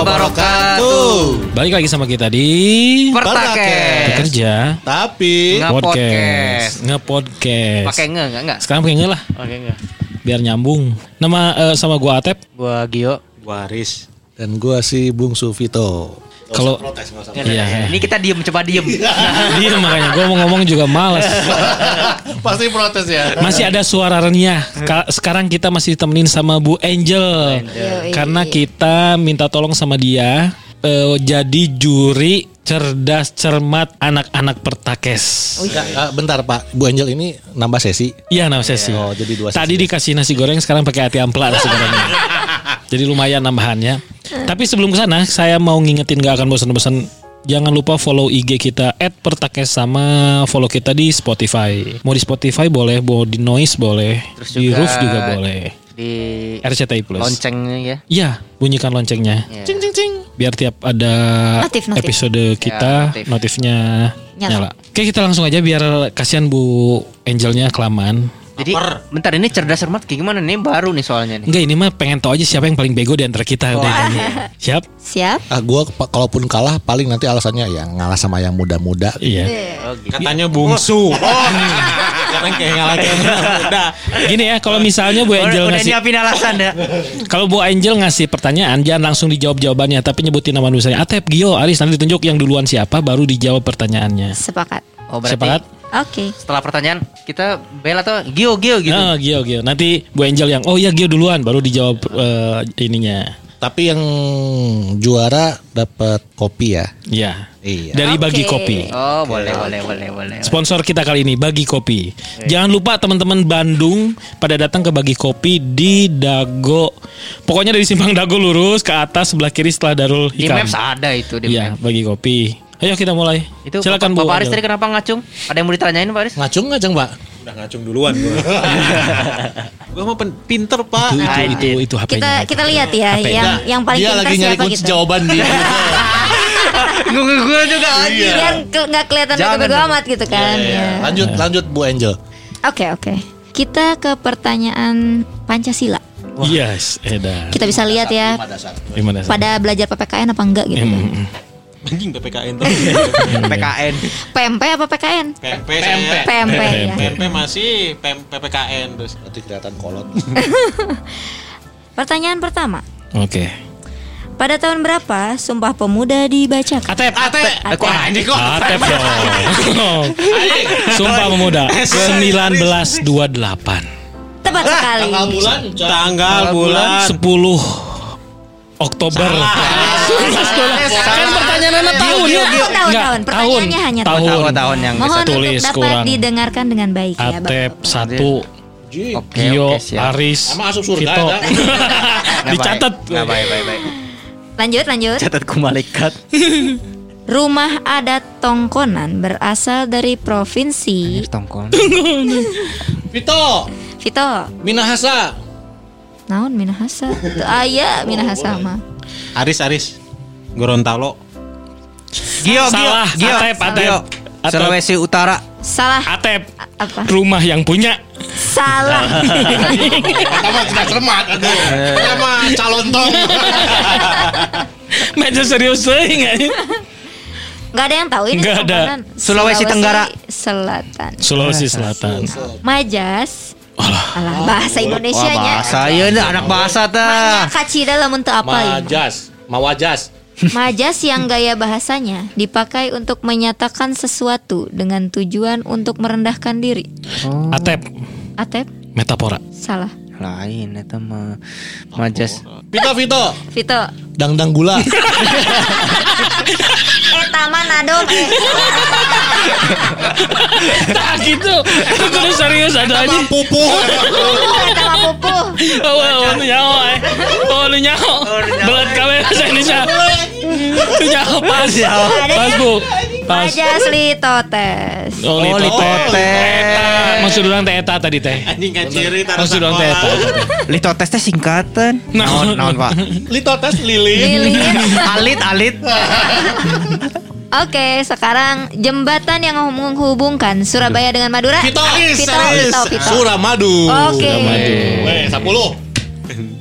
wabarakatuh. Balik lagi sama kita di Pertakes. Bekerja Tapi Podcast Nge-podcast Pakai nge enggak enggak? Sekarang pakai nge lah Pakai nge. Biar nyambung Nama eh, sama gua Atep Gua Gio. Waris. Dan gua si Bungsu Vito. Kalau Iya Ini kita diem coba diem. Dia makanya Gua mau ngomong juga males. Pasti protes ya. Masih ada suara renyah. Ka- Sekarang kita masih ditemenin sama Bu Angel. Karena kita minta tolong sama dia eh, Jadi juri cerdas cermat anak-anak pertakes Enggak, enggak, bentar Pak. Bu Angel ini nambah sesi. Iya nama sesi. Oh, jadi dua Tadi sesi. dikasih nasi goreng, sekarang pakai ati ampla nasi gorengnya. jadi lumayan nambahannya. Tapi sebelum ke sana, saya mau ngingetin gak akan bosan-bosan. Jangan lupa follow IG kita @pertakes sama follow kita di Spotify. Mau di Spotify boleh, mau di Noise boleh, Terus di juga Roof juga boleh. Di RCTI Plus. loncengnya ya. Iya, bunyikan loncengnya. Iya. Cing cing cing. Biar tiap ada Notif, notif. episode kita notif. notifnya nyala. Nyala. Oke, kita langsung aja biar kasihan Bu Angelnya kelamaan. Jadi bentar ini cerdas cermat kayak gimana nih baru nih soalnya nih. Enggak ini mah pengen tahu aja siapa yang paling bego di antara kita udah ini. Siap? Siap? Ah, gua kalaupun kalah paling nanti alasannya ya ngalah sama yang muda-muda. Iya. Oh, gitu. Katanya bungsu. Oh. Sekarang kayak ngalah kayak udah. Gini ya, kalau misalnya Bu Angel Udah, udah ngasih nyiapin alasan dah. kalau Bu Angel ngasih pertanyaan jangan langsung dijawab jawabannya tapi nyebutin nama misalnya Atep, Gio, Aris nanti ditunjuk yang duluan siapa baru dijawab pertanyaannya. Sepakat. Oh berarti Sepakat? Oke. setelah pertanyaan kita bela atau Gio Gio gitu. Ah, Gio, Gio. Nanti Bu Angel yang oh iya Gio duluan baru dijawab eh, ininya. Tapi yang juara dapat kopi ya. Iya. Iya. Dari Oke. Bagi Kopi. Oh boleh boleh boleh boleh. Sponsor kita kali ini Bagi Kopi. Jangan lupa teman-teman Bandung pada datang ke Bagi Kopi di Dago. Pokoknya dari simpang Dago lurus ke atas sebelah kiri setelah Darul Di Hikam. Maps ada itu di Iya. Bagi Kopi. Ayo kita mulai. Itu Silakan Bapak, Bu. Bapak Aris tadi kenapa ngacung? Ada yang mau ditanyain Pak Aris? Ngacung ngacung, Pak. Udah ngacung duluan gua. gua mah pen- pinter, Pak. Itu itu Anjir. itu, itu HP-nya. Kita itu. kita lihat ya HP. yang yang paling Dia pintar lagi nyari siapa kunci gitu. jawaban dia. Gue gue juga anjir. Biar ke- nggak kelihatan Jangan amat gitu kan. Iya. ya. Lanjut lanjut Bu Angel. Oke oke. Kita ke pertanyaan Pancasila. Yes, edan. Kita bisa lihat ya pada belajar PPKN apa enggak gitu. Hmm, hmm. Anjing PPKN tuh. PKN. PMP apa PKN? PMP saya. PMP ya. PMP masih PM PPKN terus. Nanti kelihatan kolot. Pertanyaan pertama. Oke. Pada tahun berapa Sumpah Pemuda dibacakan? Atep. Ate. Kok anjing kok? Atep dong. Sumpah Pemuda 1928. Tepat sekali. Tanggal bulan 10 Oktober. Kan pertanyaannya tahun ya? Tahun, tahun, Enggak, tahun. Pertanyaannya hanya tahun. Tahun tahun yang Mohon tulis dapat kurang. didengarkan dengan baik ya. Atep satu, Oke, Gio. Aris, Sama masuk surga, Vito. Dicatat. Nggak baik baik baik. Lanjut, lanjut. Catat ku malaikat. Rumah adat Tongkonan berasal dari provinsi Tongkol. Vito, Vito. Minahasa. Naon Minahasa? Tuh aya Minahasa mah. Aris Aris. Gorontalo. Gio Gio Salah, Gio. Atep, Atep. Gio. Atep. Sulawesi Utara. Salah Atep, apa? rumah yang punya. Salah. Pertama tidak cermat. Pertama calon tong. Meja serius euy nggak? Gak ada yang tahu ini Nggak ada. Tongkonan Sulawesi Tenggara. Selatan. Sulawesi Selatan. Majas. Alah, bahasa Indonesianya. Bahasa ya anak bahasa tah. Kacida lamun teu apal ieu. Majas, Mawajas. Majas yang gaya bahasanya dipakai untuk menyatakan sesuatu dengan tujuan untuk merendahkan diri. Atep, Atep, metafora. salah. Lain eta mah majas. Vito Vito. Vito, Dangdang gula. eh. Tak gitu. Itu kudu serius ada aja. Pupu. Eta mah pupuh. Oh, oh, lu nyaho eh. Oh, lu nyaho. Belat kawe bahasa Indonesia. Lu nyaho pas. Pas, Bu. Pas. Majas litotes. Oh, Oh, litotes. Eta. Maksud orang teh eta tadi teh. Anjing kan ciri Maksud orang teh eta. Litotes teh singkatan. Naon? Naon, Pak? Lito tes lilin. Lilin. Alit, alit. Oke, sekarang jembatan yang menghubungkan Surabaya dengan Madura. Vito. Vito, Vito, Vito. Suramadu. Oke. Suramadu. Weh, 10.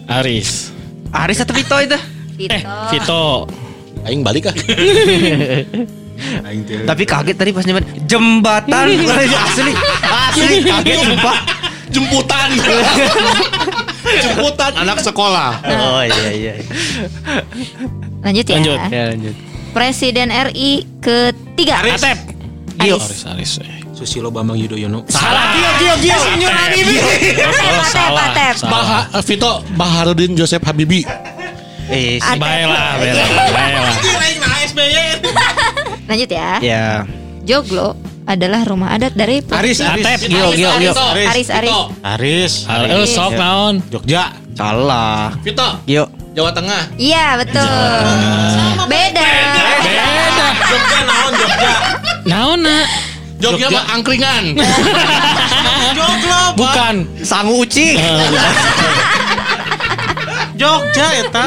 Aris. Aris atau Vito itu? Vito. Eh, Vito. Aing balik ah. Tapi kaget tadi pas nyebut jembatan asli asli kaget sumpah. Jemputan. Jemputan anak sekolah. Oh iya iya. Lanjut ya. Lanjut. Ya lanjut. Presiden RI ketiga. Atep. Gio. Aris, Aris. eh. Susilo Bambang Yudhoyono. Salah. Gio Gio Gio. Salah. Atep. salah. Baha, eh, Vito Baharudin Joseph Habibi. Eh. Baiklah, baiklah, baiklah. Lanjut ya. ya. Joglo adalah rumah adat dari Aris, Aris. Atep. Gio Gio Gio. Aris Aris. Aris. Halo, sok naon? Jogja. Salah. Vito Gio. Jawa Tengah. Iya betul. Beda. Beda. Jogja naon Jogja. Naon na? Jogja mah angkringan. Joglo, Bukan. Sangu ucing. Jogja eta.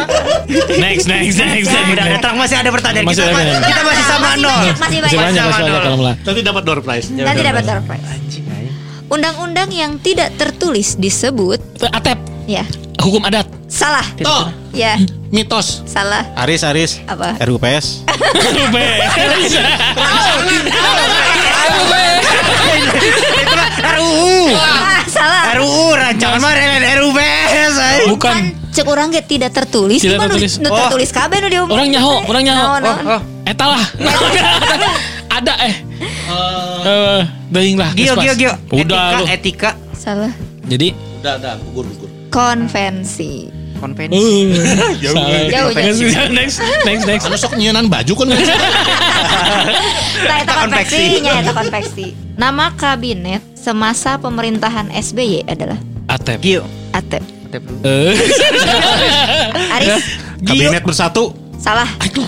Next, next, next, next. Udah, next. terang masih ada pertanyaan. Masih kita, ada ma- kita masih sama Masih nol. banyak, masih Masih banyak. banyak, masih banyak kalau mulai. Nanti dapat door prize. Nanti dapat door prize. Undang-undang yang tidak tertulis disebut Atep. ya Hukum adat. salah. Toh, Ya mitos. salah. Aris, Aris. Apa? RUPS. RUU. Ah, salah. RUU rancangan mah RUPS. Bukan. Cek orang ge tidak tertulis. Tidak Cuma tertulis. Nu Oh. tertulis kabeh nu diomong. Orang nyaho, orang nyaho. Naon, naon. Oh, oh. Eta lah. Ada eh. Eh, Deing lah. Gio Gio. Gio. Udah Etika, lu. etika Salah. Jadi Udah, udah, gugur, gugur. Konvensi. konvensi. Salah. Jauh, jauh. Next, next, next. Anu sok nyeunaan baju kan. Nah, eta konveksi. eta konveksi. Nama kabinet semasa pemerintahan SBY adalah Atep. Gio. Atep. Eh, Aris, Kabinet bersatu. salah.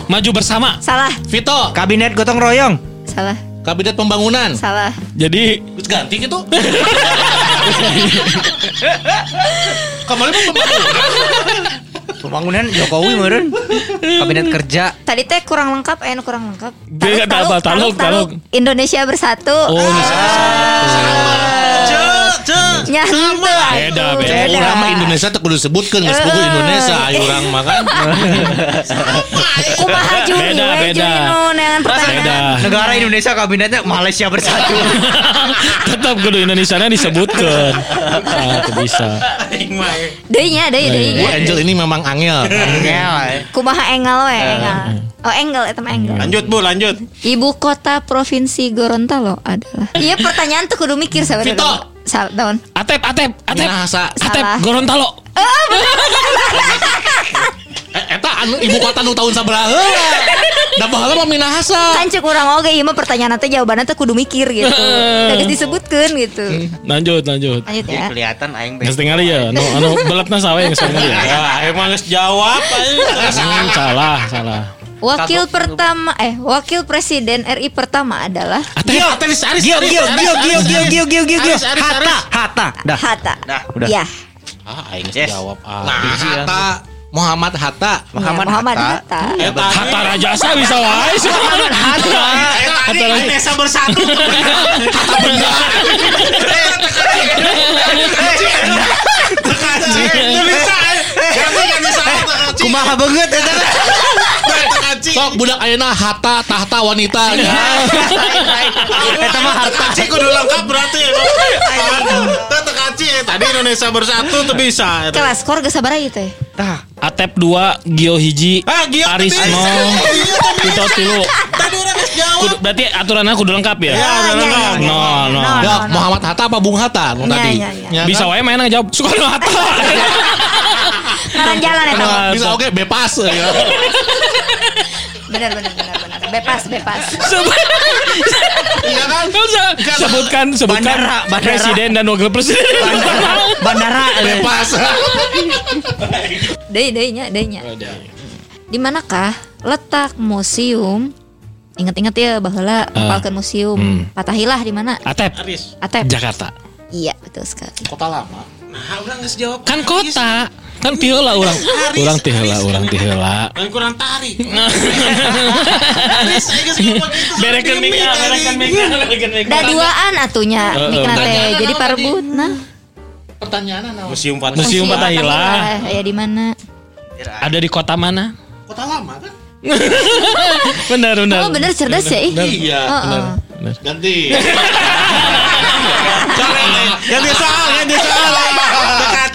Maju bersama. Salah. Vito, Kabinet gotong royong. Salah. kabinet pembangunan. Salah. Jadi Terus ganti gitu. Kemarin mah pembangunan. Pembangunan Jokowi meureun. Kabinet kerja. Tadi teh kurang lengkap, eh kurang lengkap. Dia kata apa? Taluk, taluk. Indonesia bersatu. Oh, bisa. Nya henteu, Beda, beda. Orang mah Indonesia teh kudu disebutkeun geus buku Indonesia ayo urang mah kan. Kumaha Juni Beda, beda. Neangan Beda. Negara Indonesia kabinetnya Malaysia bersatu. Tetap kudu Indonesia disebutkan. Ah, itu bisa. Deui nya, deui deui Bu nya. Angel ini memang angel. Kumaha enggal we, enggal. Oh, enggal eta mah enggal. Lanjut, Bu, lanjut. Ibu kota provinsi Gorontalo adalah. Iya pertanyaan tuh kudu mikir sebenarnya. Vito. Daun. Atep, Atep, Atep. Minahasa. Atep, Salah. Gorontalo. Eh, Eta anu ibu kota nu tahun sabaraha. Da baheula mah Minahasa. Kan cek urang oge ieu mah pertanyaan teh jawabannya teh kudu mikir gitu. Geus disebutkeun gitu. Lanjut, lanjut. Lanjut ya. Kelihatan aing Nges tinggal ya, anu anu beletna sawe yang tinggal ya. Ya, emang geus jawab. Hmm, salah, salah. Wakil pertama eh wakil presiden RI pertama adalah Atep, Aris, Aris, Gio Gio Gio Gio Gio Gio Gio Gio Gio. Aris, Hatta. Hatta. Dah. Hatta. Dah, udah. Ya, Ah, aing Yes. jawab. Ah. Nah. Hatta Muhammad Hatta. Muhammad Muhammad Hatta. Hatta. Hatta Rajasa bisa wae. Hatta. Hatta Indonesia bersatu. Kumaha banget eta. Sok budak ayeuna Hatta tahta wanita. Eta mah harta. Tekaci kudu lengkap berarti. Teh tekaci tadi Indonesia bersatu tuh bisa. Kelas skor geus sabaraha ieu teh? Tah. Atep 2, Gio hiji, Ah, Gio Aris tadi. 0, Vito tilu. Tadi udah geus jawab. Kudu, berarti aturannya kudu lengkap ya? Ya, Ah, udah iya, lengkap. iya, iya. Nol. Nol. Ya, Muhammad Hatta apa Bung Hatta nu Ya, tadi? ya, ya. Ya, Bisa kan? wae main jawab Soekarno Hatta. Ngaran jalan eta. mah. Bisa oke bebas ya. Benar benar benar. Bebas bebas. Iya kan? Sebutkan sebutkan Bandara, bandara. presiden dan wakil presiden. Bandara. Bebas. Deui deui nya deui nya. Di manakah letak museum Ingat-ingat ya baheula ngapalkeun museum Patahilah di mana? Atep. Atep. Jakarta. Iya, betul sekali. Kota lama. Kan kota. Kan tiola orang. Orang tiola orang tiola Kan kurang tari. Berekan mika, berekan mika, berekan mika. Da duaan atunya eh, eh, mikrate. Jadi parbut nah. Pertanyaan nah. Museum Fatahila. Museum Fatahila. Eh, ya di mana? Ada di kota mana? Kota lama kan? benar benar. Oh benar cerdas ya. Iya. Oh, oh. Ganti. Ganti soal, ganti soal.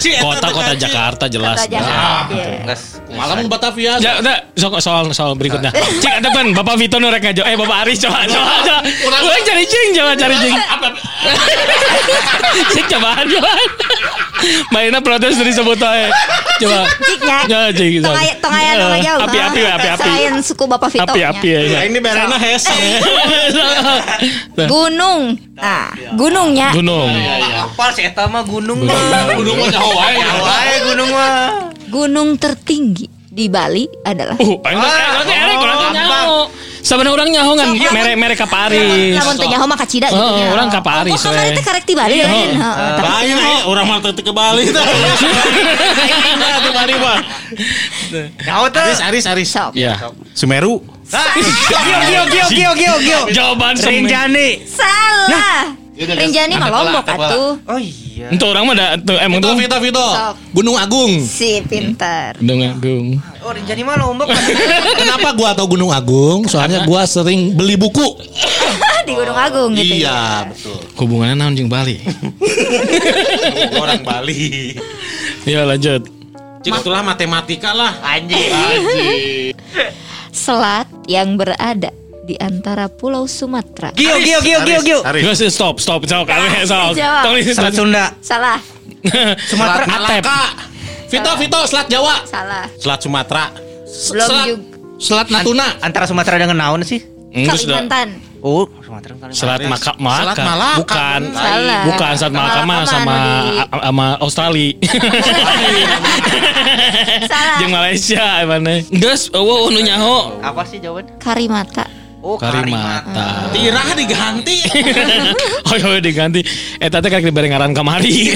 Kota-kota. Jakarta jelas. Kota Jakarta. Nges. Malam Batavia. Ya, udah, soal soal soal berikutnya. Cik ada pan, Bapak Vito nurek ngajo. Eh Bapak Aris coba coba coba. Orang cari jing, coba cari jing. Cik cobaan cobaan. Mainnya protes dari sebut aja. Coba. Ciknya. Ya cik. Tong aya tong aya nu ngajauh. Api api api api. Selain suku Bapak Vito. Api api ya. Ya, ini berena hese. Gunung. Nah, gunungnya. Gunung. Apal sih eta mah gunung mah. Gunung mah nyaho wae. Wae gunung mah. Gunung tertinggi di Bali adalah Uh, aing teh eh, nanti erek urang teh nyaho. Sebenarnya orang nyaho kan mere mere ka Paris. Lamun teh nyaho mah kacida gitu. Oh, nya. orang ka Paris Oh, kamari we. teh karek di Bali lain. Heeh. Tapi Bahaya eh, orang mah teu ke Bali teh. Ke Bali mah. Nyaho teh. Aris, Aris, Aris. Iya. Semeru. Gio gio gio gio gio gio. Jawaban semen. Rinjani. Salah. Rinjani mah Lombok atuh. Oh iya. Untuk orang mah da, tuh, emang Vito, tuh Vito, Vito. Gunung Agung. Si pintar. Gunung Agung. Oh Rinjani mah Lombok. Kenapa gua tahu Gunung Agung? Soalnya gua sering beli buku. di Gunung Agung gitu. Iya, betul. Hubungannya naon jeung Bali. Orang Bali. Ya lanjut. Cik itulah matematika lah. Anjing. Selat yang berada di antara Pulau Sumatera. Gio gio gio gio gio. Sih stop stop. Jawab. Tong ini Selat Sunda. Salah. Sumatera. Atep. Vito, Vito, Selat Jawa. Salah. Selat Sumatera. Belum Selat, juga. Selat Natuna. Antara Sumatera dengan naon sih? Kalimantan. Oh, Sumatera Kalimantan. Selat Maka Malaka. Selat Malaka. Bukan. Salah. Bukan Selat Malaka mah sama sama Australia. Salah. Jeung Malaysia mana. Geus eueuh nu nyaho. Apa sih jawaban? Karimata. Oh, Karimata. Tirah diganti. Oh iya diganti. Eh tadi kan diberi ngaran kamari.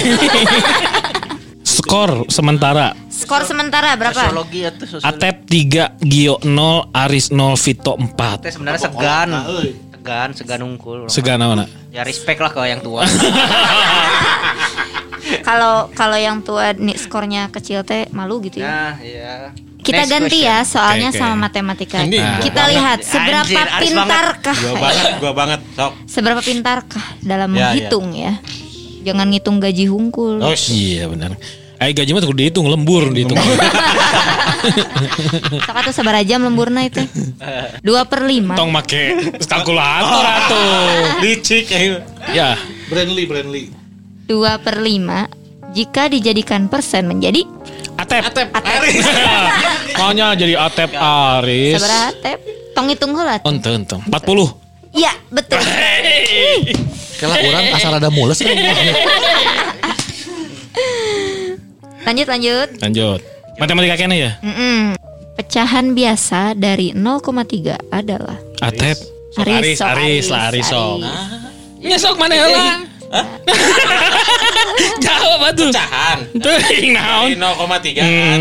Skor sementara Skor sementara berapa? Sosiologi itu sosiologi. Atep 3, Gio 0, Aris 0, Vito 4. Teh sebenarnya segan. Segan, segan unggul. Segana mana? Ya respect lah ke yang tua. Kalau kalau yang tua nih skornya kecil teh malu gitu ya. Nah, iya. Kita Next ganti question. ya soalnya Oke, oke. sama matematika. Ini Kita gua lihat banget. seberapa Anjir, pintarkah Gua banget, gua banget. Sok. seberapa pintarkah dalam Ya, menghitung ya. Jangan ngitung gaji hungkul. Oh, Iya benar. Ayo gaji mah kudu dihitung lembur dihitung. Sok atuh sabar jam lemburna itu. Dua per lima. Tong make kalkulator atuh. licik eh. Ya, Brandly, Brandly. Dua per lima jika dijadikan persen menjadi Atep. Atep. Atep. Maunya jadi Atep Aris. Sabaraha tep? Tong hitung heula. tuh. Ente ente. 40. Iya, betul. Kalau orang asal ada mules. Lanjut lanjut. Lanjut. Matematika kene ya? Mm-mm. Pecahan biasa dari 0,3 adalah Atep. Sok Aris, Aris, sok, Aris, Aris, lah Aris sok. Aris. Ya sok mana Jawab atuh. Pecahan. Teuing naon? Dari 0,3 kan.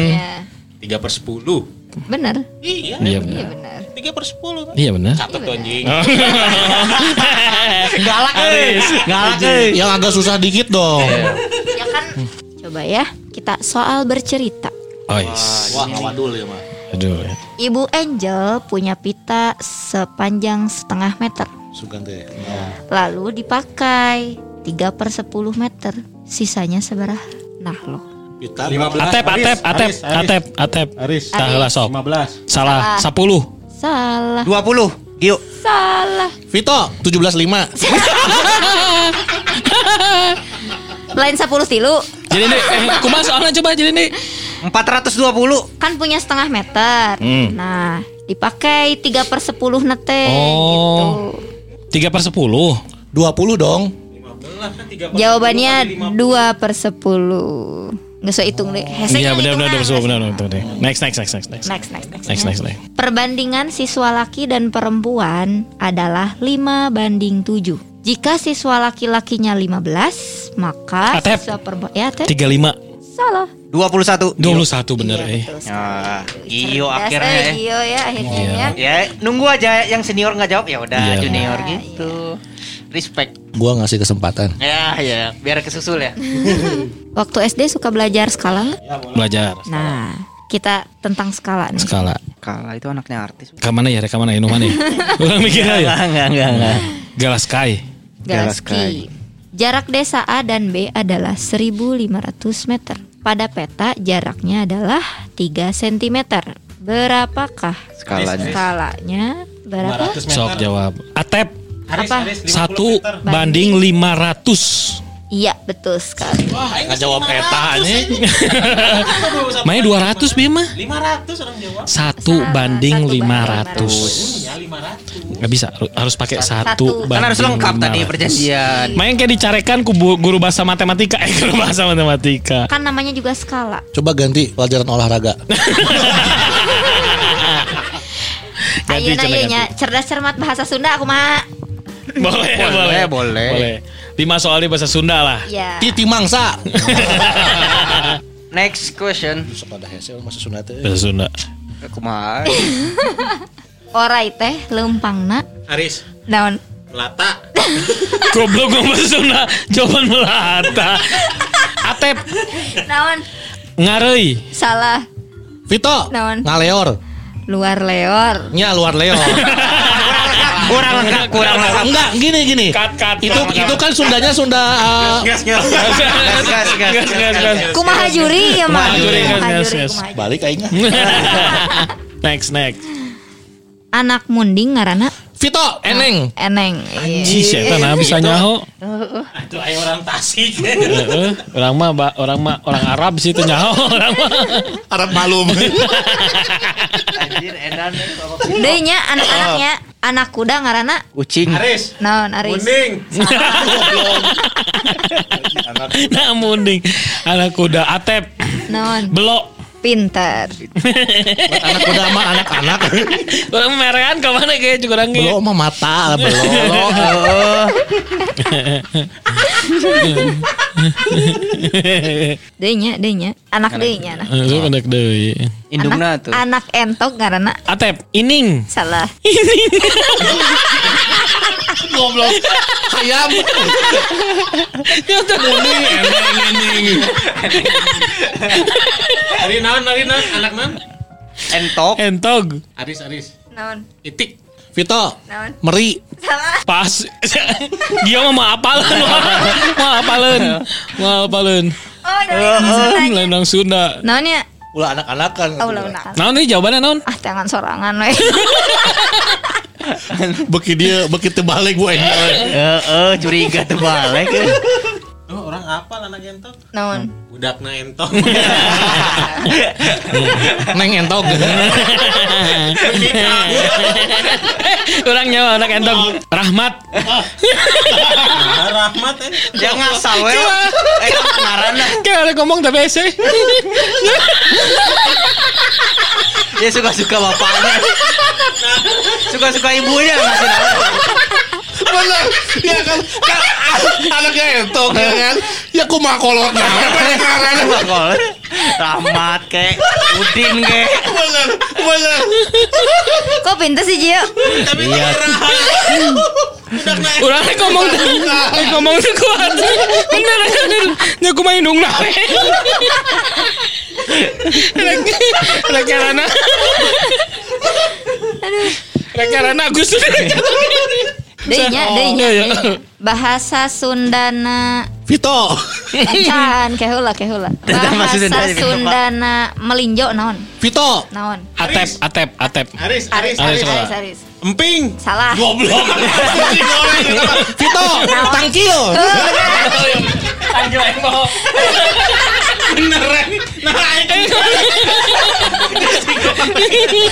Ya, 3 per 10. benar. Iya. Iya Iya benar. 3 per 10 kan. Iya benar. Catat tuh anjing. Galak Aris. Galak euy. Yang agak susah dikit dong. Ya kan. Coba ya, kita soal bercerita. Ois. Wah, ngawadul ya, mah. Aduh. Ibu Angel punya pita sepanjang setengah meter. Sugan teh. Lalu dipakai 3 per 10 meter. Sisanya seberapa? Nah loh. 15. Atep, Atep, Atep, Aris, Aris. Atep, Atep. Aris. Sok. 15. Salah, 10. Salah. 20. Gio. Salah. Vito, 17.5. Lain 10 tilu. Jadi nih, eh, kumaha soalnya coba jadi nih. 420. Kan punya setengah meter. Hmm. Nah, dipakai 3 per 10 nete Oh. gitu. 3 per 10. 20 dong. Jawabannya 2 per 10. Nggak usah hitung deh. Hesek Iya benar benar hitungan. benar benar benar. Next next next next next. Next, next, next. Next next next. Perbandingan siswa laki dan perempuan adalah 5 banding 7. Jika siswa laki-lakinya 15, maka Atep. siswa perempuan ya Atep. 35 Salah. 21. 21 bener eh. Betul sekali. Ah, Gio Cerdas, akhirnya eh, ya. Gio ya akhirnya Iya. ya. Ya, nunggu aja yang senior nggak jawab ya udah Iya. junior gitu. Respect. Gua ngasih kesempatan. Ya, ya, biar kesusul ya. Waktu SD suka belajar skala nggak? Belajar Nah, kita tentang skala nih. skala. Skala itu anaknya artis. Ke mana ya? Ke mana ya? Nu mana ya? Orang mikir ya. Enggak, enggak, enggak, enggak. Galaskai. Galaski. Jarak desa A dan B adalah 1500 meter. Pada peta jaraknya adalah 3 cm. Berapakah Skalanya. skalanya? Berapa? Sok jawab. Atep Apa? satu banding 500. Iya, betul sekali. Nggak jawab eta nih. Main 200 Bima. 500 orang jawab. Satu banding satu banding 500. Ya 500. Nggak bisa, harus pakai Satu. satu Kan harus banding lengkap tadi 500. perjanjian. Main kayak dicarekan ku bu- guru bahasa matematika, eh guru bahasa matematika. Kan namanya juga skala. Coba ganti pelajaran olahraga. Ganti, Ayo Cen, ganti. nya cerdas cermat bahasa Sunda aku mah. Boleh, boleh, Boleh, boleh. boleh. Lima soal di bahasa Sunda lah. Ya. Titi mangsa. Next question. Hese masa Sunda teh. Bahasa Sunda. Kumaha? Orai teh lempangna Aris, naon? Lata. Goblok ngomong bahasa Sunda, jawaban melata. Atep, Naon? ngarei. Salah. Vito. Naon? Ngaleor. Luar leor. Nya luar leor. Kurang lengkap, kurang lengkap. Enggak, gini gini. Cut, cut, Itu itu kan Sundanya Sunda Gas gas. Gas, gas, gas. Gas, gas, gas. Kumaha juri ya mah? Balik aing. Next, next. Anak munding ngaranna Vito, eneng. Eneng. Iya. Ji, setan nah bisa nyaho. Itu ayo orang Tasik. Heeh. Orang mah orang mah orang Arab sih itu nyaho orang mah. Arab malum. Anjir, edan. Anak-anaknya anak kuda ngaranna Kucing. Aris. naon Aris? Kuning. Nah, munding. Anak kuda Atep. Naon? Belok. Pinter. anak udah mah anak-anak. Orang merean ke mana kayak juga orang Belum mah mata, belum. Heeh. Deui nya, deui nya. Anak deui. Indungna Anak, tuh. anak entok ngaranna Atep, ining. salah. Goblok. Ayam. Ining. Ari naon, Ari naon, anak naon? Entok. Entog. Aris, Aris. Naon? Itik. Vito, Naon? meri. Salah. Pas. Dia mah mau apalan. Mau apalan. Mau apalan. Oh, dari. Lendang Sunda. Naon ya? Ulah anak-anak kan. Oh, ulah ulah. Naon nih jawabannya naon? Ah, tangan sorangan we. Beki dia, beki terbalik gue. Heeh, curiga terbalik. Oh, orang apa anak entok? Naon? Budakna entok. Neng entok. Orang nyawa anak entong. Rahmat. Nah, Rahmat eh. Jangan ngasal we. Eh, ngaranna. Kayak ada ngomong tapi ese. Dia suka-suka bapaknya. Suka-suka ibunya nama. Bener. Ya kan, kan anaknya entok ya kan. Ya kumaha kolot nah. Bakol. Rahmat kek, Udin kek. Bener, bener. Kok pinter sih Jio? Tapi Iya. Orang nih ngomong nih ngomong tuh kuat. Bener bener. Nya kumaha indung na. Rek karena Rek karena Agus. Deui nya, deui nya. Iya, iya. Bahasa Sundana Vito. Can keheula. Tentang bahasa Pak. Sundana melinjo naon? Vito. Naon? Atep, atep, atep. Aris, Aris, Aris, Aris, Aris. Emping. Salah. Goblok. Vito. Tangkil. Anjir aing mau. Beneran. Nah, ini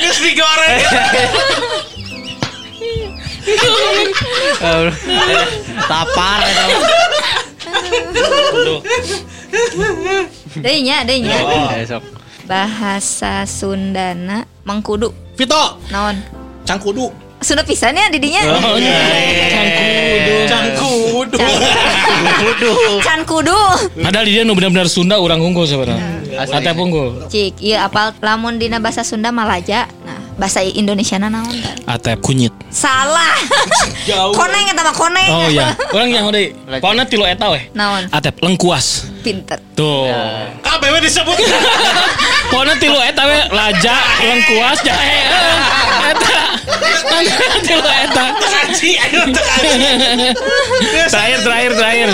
geus digoreng. Tapar itu. Deui nya, deui nya. Eh, sok. Bahasa Sundana mengkudu Vito. naon? Cangkudu. Sunda pisan ya didinya. Oh, iya. Cangkudu. Can kudu. Padahal dia nu benar-benar Sunda orang unggul sebenarnya. Atep unggul. Cik, iya apal lamun dina bahasa Sunda malaja. Nah, bahasa Indonesia naon? tah? Atep kunyit. Salah. Jauh. koneng eta mah koneng. Oh iya. Orang yang udah. Pokoknya tilo eta weh. Naon? Atep lengkuas. pinter. Tuh. KBW disebut. Pokoknya tilu eta we laja, lengkuas, jahe. eh. Eta. Tilu eta. Tekaci, ayo tekaci. Terakhir, terakhir, terakhir.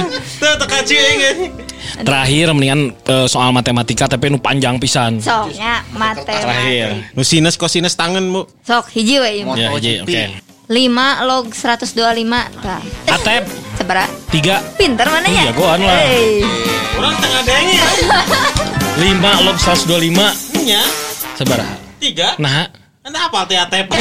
Terakhir mendingan eh, soal matematika tapi nu panjang pisan. Soknya matematika. Terakhir. Nu sinus kosinus tangan, Bu. Sok hiji we. Ya, jadi oke. 5 log 125 tah. Atep Sabaraha? tiga Pinter mana ya? Jagoan lah. Hey. Orang tengah dengnya. lima log 125 Nya, Sabaraha. tiga. Nah, Anda apa teh atep?